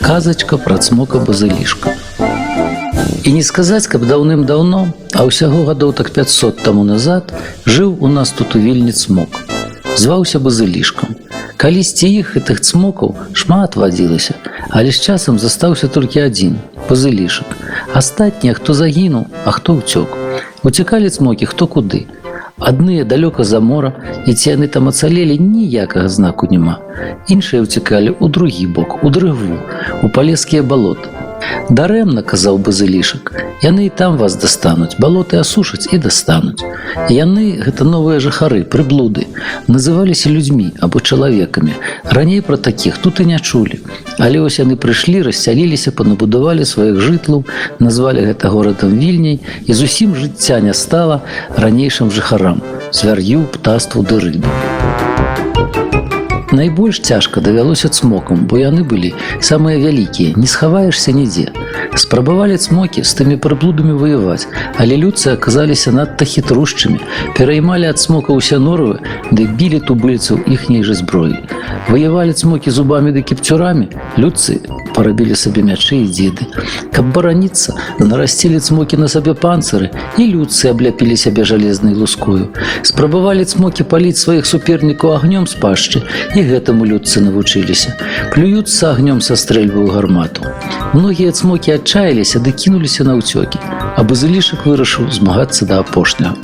казачка пра цмока базылішка і не сказаць каб даўным-даўно а ўсяго гадоў так 500 таму назад жыў у нас тут у вільні цмок. Зваўся базылішкам калісьці іх гэтых цмокаў шмат вадзілася але з часам застаўся толькі адзін пазылішак астатнія хто загінуў а хто ўцёк. Уцякалі цмокі хто куды адныя далёка за мора і ці яны там ацалелі ніякага знаку няма. Іншыя ўцякалі ў другі бок у дрыву у палескія балоты Дарэмна казаў базылішак. Яны і там вас дастануць, балоты асушаць і дастануць. Яны гэта новыя жыхары, прыблуды, называліся людзьмі або чалавекамі. Раней пра такіх тут і не чулі. Але вось яны прыйшлі, рассяліліся, панабудавалі сваіх жытлаў, назвалі гэта горадам вільняй і зусім жыцця не стала ранейшым жыхарам, звяр'ю, птаству ды рыбу. Найбольш цяжка давялося цмокам, бо яны былі самыя вялікія, не схаваешся нідзе. Спрабавалі цмокі з тымі прыблудамі ваяваць, але людцы аказаліся надта хітрушчымі, пераймалі ад цмока ўсе норовы, ды білі тубыльцаў іхняй жа зброі. Ваявалі цмокі зубамі ды кіпцюрамі, людцы парабілі сабе мячы і дзеды. Каб бараніцца, нарасцілі цмокі на сабе панцыры і людцы абляпілі сябе жалезнай лускою. Спрабавалі цмокі паліць сваіх супернікаў агнём з пашчы і гэтаму людцы навучыліся. Плююцца агнём са стрэльбы ў гармату. Многія цмокі адчаяліся ды кінуліся на ўцёкі, а базылішак вырашыў змагацца да апошняга.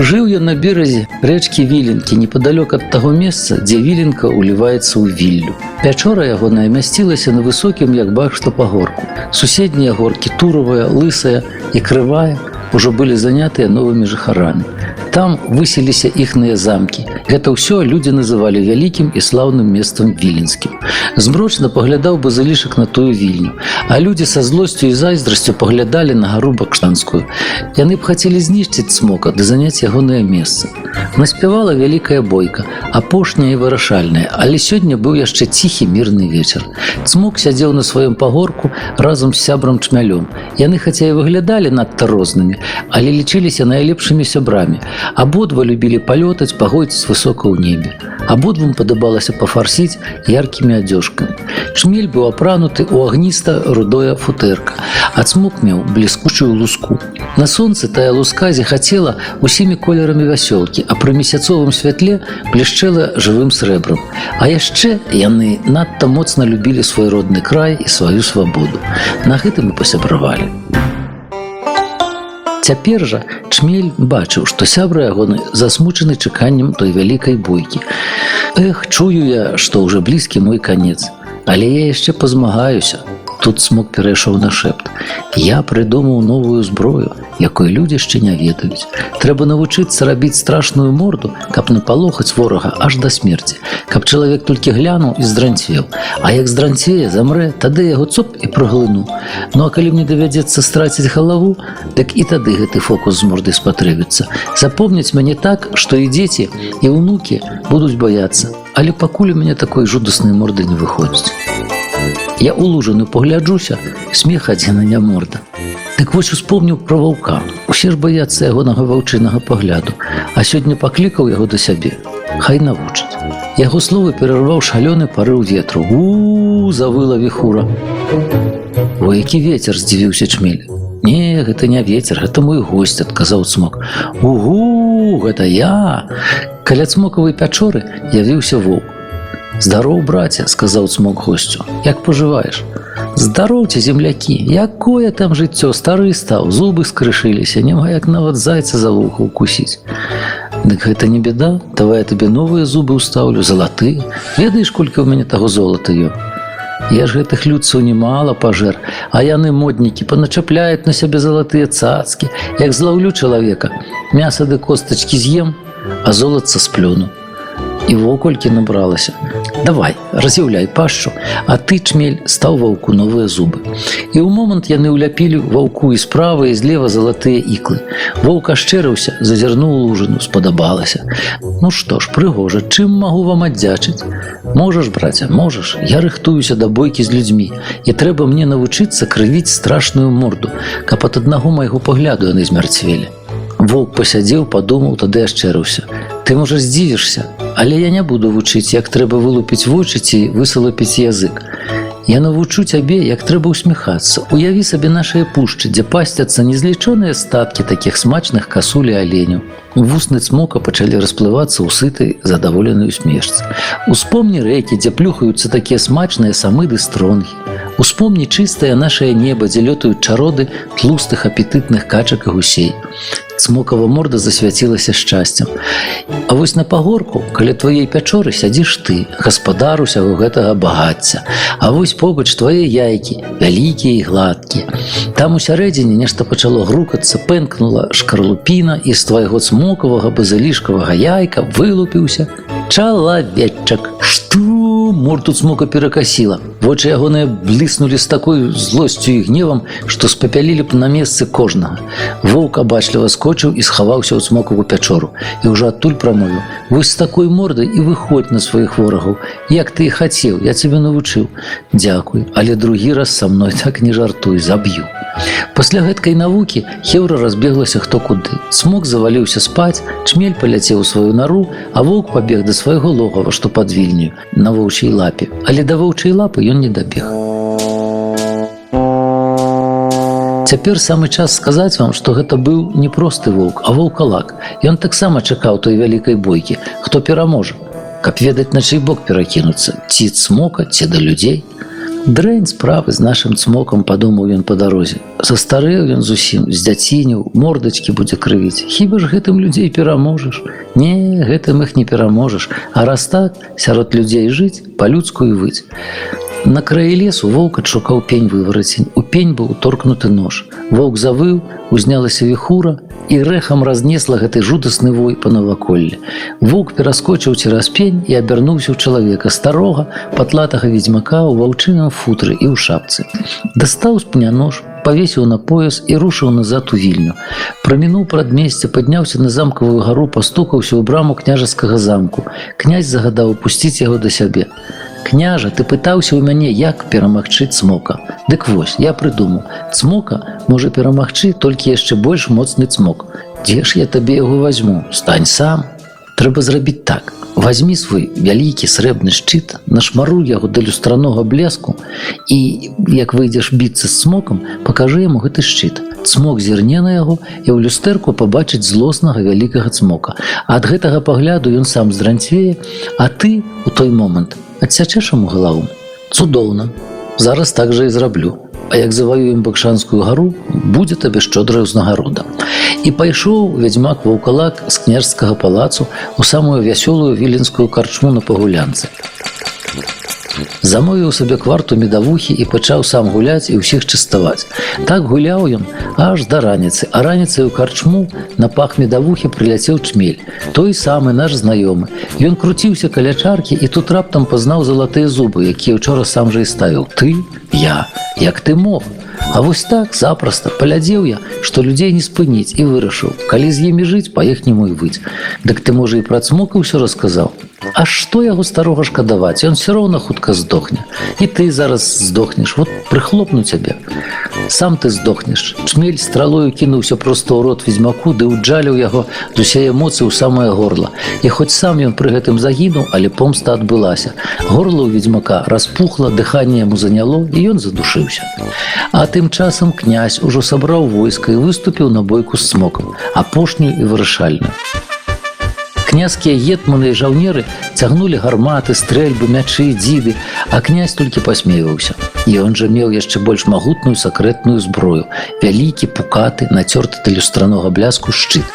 Жыў ён на беразе рэчкі віленкі непадалёк ад таго месца, дзе віленка ўліваецца ў віллю. Пячора ягоная мясцілася на высокім як бахшта пагорку. Суседнія горкі туровая, лысая і крывая ужо былі занятыя новымі жыхарамі. Там выселіся іхныя замкі. Гэта ўсё людзі называлі вялікім і слаўным месцам віленскім. Змрочна паглядаў бы залішак на тую вільню, а людзі са злосцю і зайздрасцю паглядалі на гару бакштанскую. Яны б хацелі знішчыць смока ды заняць ягонае месца. Наспявала вялікая бойка, апошняя і вырашальная, але сёння быў яшчэ ціхі мірны вечар. Цмок сядзеў на сваём пагорку разам з сябрам чмялём. Яны хаця і выглядалі надта рознымі, але лічыліся найлепшымі сябрамі. Абодва любілі палётаць пагойць высока ў небе. Абодвум падабалася пафарсіць яркімі адзёжкамі. Чмель быў апрануты ў агніста рудое футэрка, а цмок меў бліскучую луску. На сонцы тая лусказе хацела усімі колерамі вясёлкі, а пры месяцовым святле блішчэла жывым срэбрам. А яшчэ яны надта моцна любілі свой родны край і сваю свабоду. На гэтым і пасябравалі. Цяпер жа чмель бачыў, што сябра ягоны засмучаны чаканнем той вялікай бойкі. Эх, чую я, што ўжо блізкі мой канец, але я яшчэ пазмагаюся. Тут смог перайшоў на шэпт. Я прыдумаў новую зброю, якой людзі яшчэ не ведаюць. Трэба навучыцца рабіць страшную морду, каб напалохаць ворага аж да смерці, каб чалавек толькі глянуў і здранцвеў. А як здранцее замрэ, тады яго цоп і праглыну. Ну а калі мне давядзецца страціць галаву, дык і тады гэты фокус з мордай спатрэбіцца. Запомняць мяне так, што і дзеці і ўнукі будуць баяцца, але пакуль у мяне такой жудаснай морды не выходзіць. Я улужаную погляджуся, смех адзіна не морда. Дык вось успомніў пра ваўка. Усе ж баяцца ягонага ваўчынага пагляду, а сёння паклікаў яго да сябе. Хай навучыць. Яго словы перарваў шалёны парыў ветру. У завыла віхура. О які ветер здзівіўся чмель. Не, гэта не ветер, гэта мой госць, адказаў цмок. Угу, гэта я. Каля цмокавай пячоры явіўся воўк. Здароў, браце, сказаў цмок госцю. Як пажываеш? Здароўце, землякі, якое там жыццё стары стаў, зубы скрышыліся, няма як нават зайца за вуха укусіць. Дык гэта не беда, давай я табе новыя зубы ўстаўлю, залаты. Ведаеш, колькі ў мяне таго золата ё. Я ж гэтых людцаў немало пажэр, а яны моднікі паначапляюць на сябе залатыя цацкі, як злаўлю чалавека. Мяса ды костачкі з'ем, а золатца сплюну і воколькі набралася. Давай, раз'яўляй пашчу, а ты чмель стаў ваўку новыя зубы. І ў момант яны ўляпілі ваўку і справа і злева залатыя іклы. Воўка шчэрыўся, зазірнуў лужыну, спадабалася. Ну што ж, прыгожа, чым магу вам аддзячыць? Можаш, браце, можаш, я рыхтуюся да бойкі з людзьмі і трэба мне навучыцца крывіць страшную морду, каб ад аднаго майго пагляду яны змярцвелі. Воўк пасядзеў, падумаў, тады ашчэрыўся. Ты можа здзівішся, Але я не буду вучыць, як трэба вылупіць вочы ці высалапіць язык. Я навучу цябе, як трэба ўсміхацца. Уяві сабе нашыя пушчы, дзе пасцяцца незлічоныя статкі такіх смачных касулі аленяў. Вусны цмока пачалі расплывацца ў сытай задаволенай усмешцы. Успомні рэкі, дзе плюхаюцца такія смачныя самыды стронгі. Успомні чыстае нашае неба, дзе лётаюць чароды тлустых апетытных качак і гусей. Цмокава морда засвяцілася шчасцем. А вось на пагорку, каля тваей пячоры сядзіш ты, гаспадар усяго гэтага багацця. А вось побач твае яйкі, вялікія і гладкія. Там усярэдзіне нешта пачало грукацца, пэнкнула шкарлупіна і з твайго цмокавага базылішкавага яйка вылупіўся чалавечак. Што морду цмока перакасіла. Вочы ягоныя бліснулі з такой злосцю і гневам, што спапялілі б на месцы кожнага. Воўк абачліва скочыў і схаваўся ў цмокаву пячору і ўжо адтуль прамовіў: Вось з такой мордай і выходь на сваіх ворагаў. Як ты і хацеў, я цябе навучыў. Дзякуй, але другі раз са мной так не жартуй, заб'ю. Пасля гэткай навукі хеўра разбеглася хто куды. Смок заваліўся спаць, чмель паляцеў у сваю нару, а воўк пабег да свайго логава, што пад вільню на воўчай лапе, але да воўчай лапы ён не дабег. Цяпер самы час сказаць вам, што гэта быў не просты воўк, а воўкалак. Ён таксама чакаў той вялікай бойкі, хто пераможа, каб ведаць на чый бок перакінуцца, ці цмока, ці да людзей. Дрэнь справы з нашым цмокам падумаў ён па дарозе. Састарэў ён зусім, з дзяціню, мордачкі будзе крывіць. Хіба ж гэтым людзей пераможаш? Не, гэтым іх не пераможаш, а раз так сярод людзей жыць, па-людскую выць. На краі лесу воўк адшукаў пень выварацень. У пень быў торкнуты нож. Воўк завыў, узнялася віхура і рэхам разнесла гэты жудасны вой па наваколле. Воўк пераскочыў цераз пень і абярнуўся ў чалавека старога, патлатага ведзьмака ў ваўчыным футры і ў шапцы. Дастаў з пня нож, павесіў на пояс і рушыў назад у вільню. Прамінуў прадмесце, падняўся на замкавую гару, пастукаўся ў браму княжаскага замку. Князь загадаў пусціць яго да сябе. Княжа, ты пытаўся ў мяне, як перамагчы цмока. Дык вось, я прыдумаў. Цмока можа перамагчы толькі яшчэ больш моцны цмок. Дзе ж я табе яго возьму? Стань сам. Трэба зрабіць так. Вазьмі свой вялікі срэбны шчыт, нашмару яго да люстранога бляску і як выйдзеш біцца з цмокам, пакажы яму гэты шчыт. Цмок зірне на яго і ў люстэрку пабачыць злоснага вялікага цмока. Ад гэтага пагляду ён сам здранцвее, а ты у той момант адсячэш яму галаву. Цудоўна. Зараз так жа і зраблю. А як заваюем бакшанскую гару, будзе табе шчодрая ўзнагарода. І пайшоў вядзьмак ваўкалак з княжскага палацу у самую вясёлую віленскую карчму на пагулянцы. Замовіў сабе кварту медавухі і пачаў сам гуляць і ўсіх частаваць. Так гуляў ён аж да раніцы, а раніцай у карчму на пах медавухі прыляцеў чмель. Той самы наш знаёмы. Ён круціўся каля чаркі і тут раптам пазнаў залатыя зубы, якія ўчора сам жа і ставіў. Ты, я, як ты мог. А вось так запросто палядзеў я, што людзей не спыніць і вырашыў, калі з імі жыць, паехнему і выць. Дык ты можа і пра цмока ўсё расказаў. А што яго старога шкадаваць, Ён все роўна хутка здохне. І ты зараз здохнеш, вот прыхлопну цябе. Сам ты здохнеш. Чмель стралою кінуўся проста ў рот ведзьмаку, ды ўджаліў яго з усе эмоцыі ў самае горла. І хоць сам ён пры гэтым загінуў, але помста адбылася. Горла ў ведзьмака распухла, дыханне яму заняло і ён задушыўся. А тым часам князь ужо сабраў войска і выступіў на бойку з смокам, апошнюю і вырашальную. Княскія гетманы і жаўнеры цягнулі гарматы, стрэльбы, мячы, дзіды, а князь толькі пасмейваўся. І ён жа меў яшчэ больш магутную сакрэтную зброю, вялікі пукаты, нацёрты да люстранога бляску шчыт.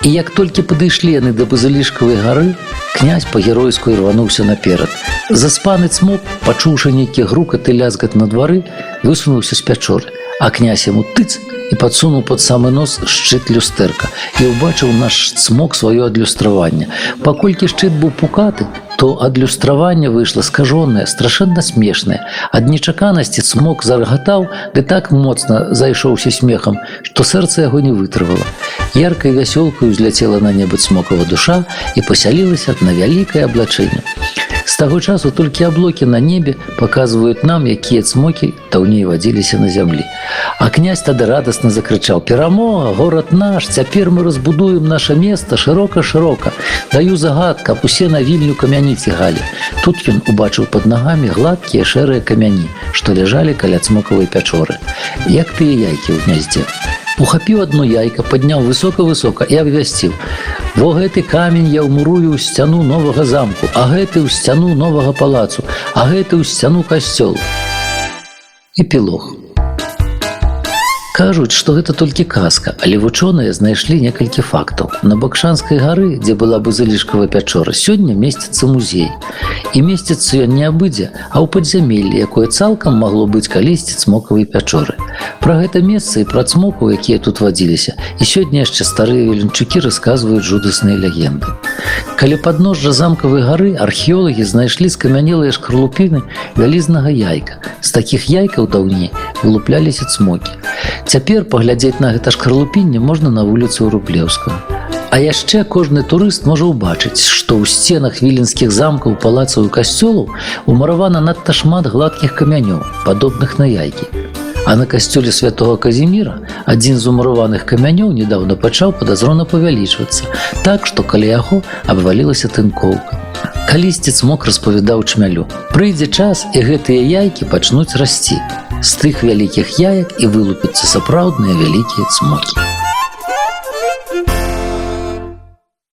І як толькі падышлі яны да базылішкавай гары, князь па-геройску рвануўся наперад. Заспаны цмок, пачуўшы нейкі грукат і лязгат на двары, высунуўся з пячоры, а князь яму тыц і падсунуў под самы нос шчыт люстэрка і ўбачыў наш цмок сваё адлюстраванне. Паколькі шчыт быў пукаты, то адлюстраванне выйшла скажонае, страшэнна смешнае. Ад нечаканасці цмок зарагатаў, ды так моцна зайшоўся смехам, што сэрца яго не вытрывала. Яркай вясёлкаю узляцела на неба цмокава душа і пасялілася на вялікае аблачэнне. З таго часу толькі аблокі на небе паказваюць нам, якія цмокі даўней вадзіліся на зямлі. А князь тады радасна закрычаў: перамога, горад наш, цяпер мы разбудуем наше место шырока-шырока. Даю загад, каб усе на вільню камяні цігалі. Тут ён убачыў пад нагамі гладкія шэрыя камяні, што ляжалі каля цмокавай пячоры. Як тыя яйкі ў гняздзе. Ухапіў одно яйка, падняў высока-высока і абвясціў: Во гэты камень я ўмурую ў сцяну новага замку, а гэты ў сцяну новага палацу, а гэты ў сцяну касцёл. Эпілог. Кажуць, што гэта толькі казка, але вучоныя знайшлі некалькі фактаў. На бакшанскай гары, дзе была базылішкава пячора, сёння месціцца музей. І месціцца ён не абыдзе, а ў падзямеллі, якое цалкам магло быць калісьці цмокавай пячоры. Пра гэта месца і пра цмокаў, якія тут вадзіліся, і сёння яшчэ старыя веленчукі расказваюць жудасныя легенды. Каля падножжа замкавай гары археолагі знайшлі скамянелыя шкарлупіны вялізнага яйка. З такіх яйкаў даўней вылупляліся цмокі. Цяпер паглядзець на гэта шкарлупінне можна на вуліцу рублеўскую. А яшчэ кожны турыст можа ўбачыць, што ў сценах віленскіх замкаў палацаў і касцёлаў умаравана надта шмат гладкіх камянёў, падобных на яйкі. А на касцёле святого Казіміра адзін з умураваных камянёў недавно пачаў падазрона павялічвацца, так што каля яго абвалілася тынкоўка. Калісьці цмок распавядаў чмялю. Прыйдзе час і гэтыя яйкі пачнуць расці. З тых вялікіх яек і вылупяцца сапраўдныя вялікія цмокі.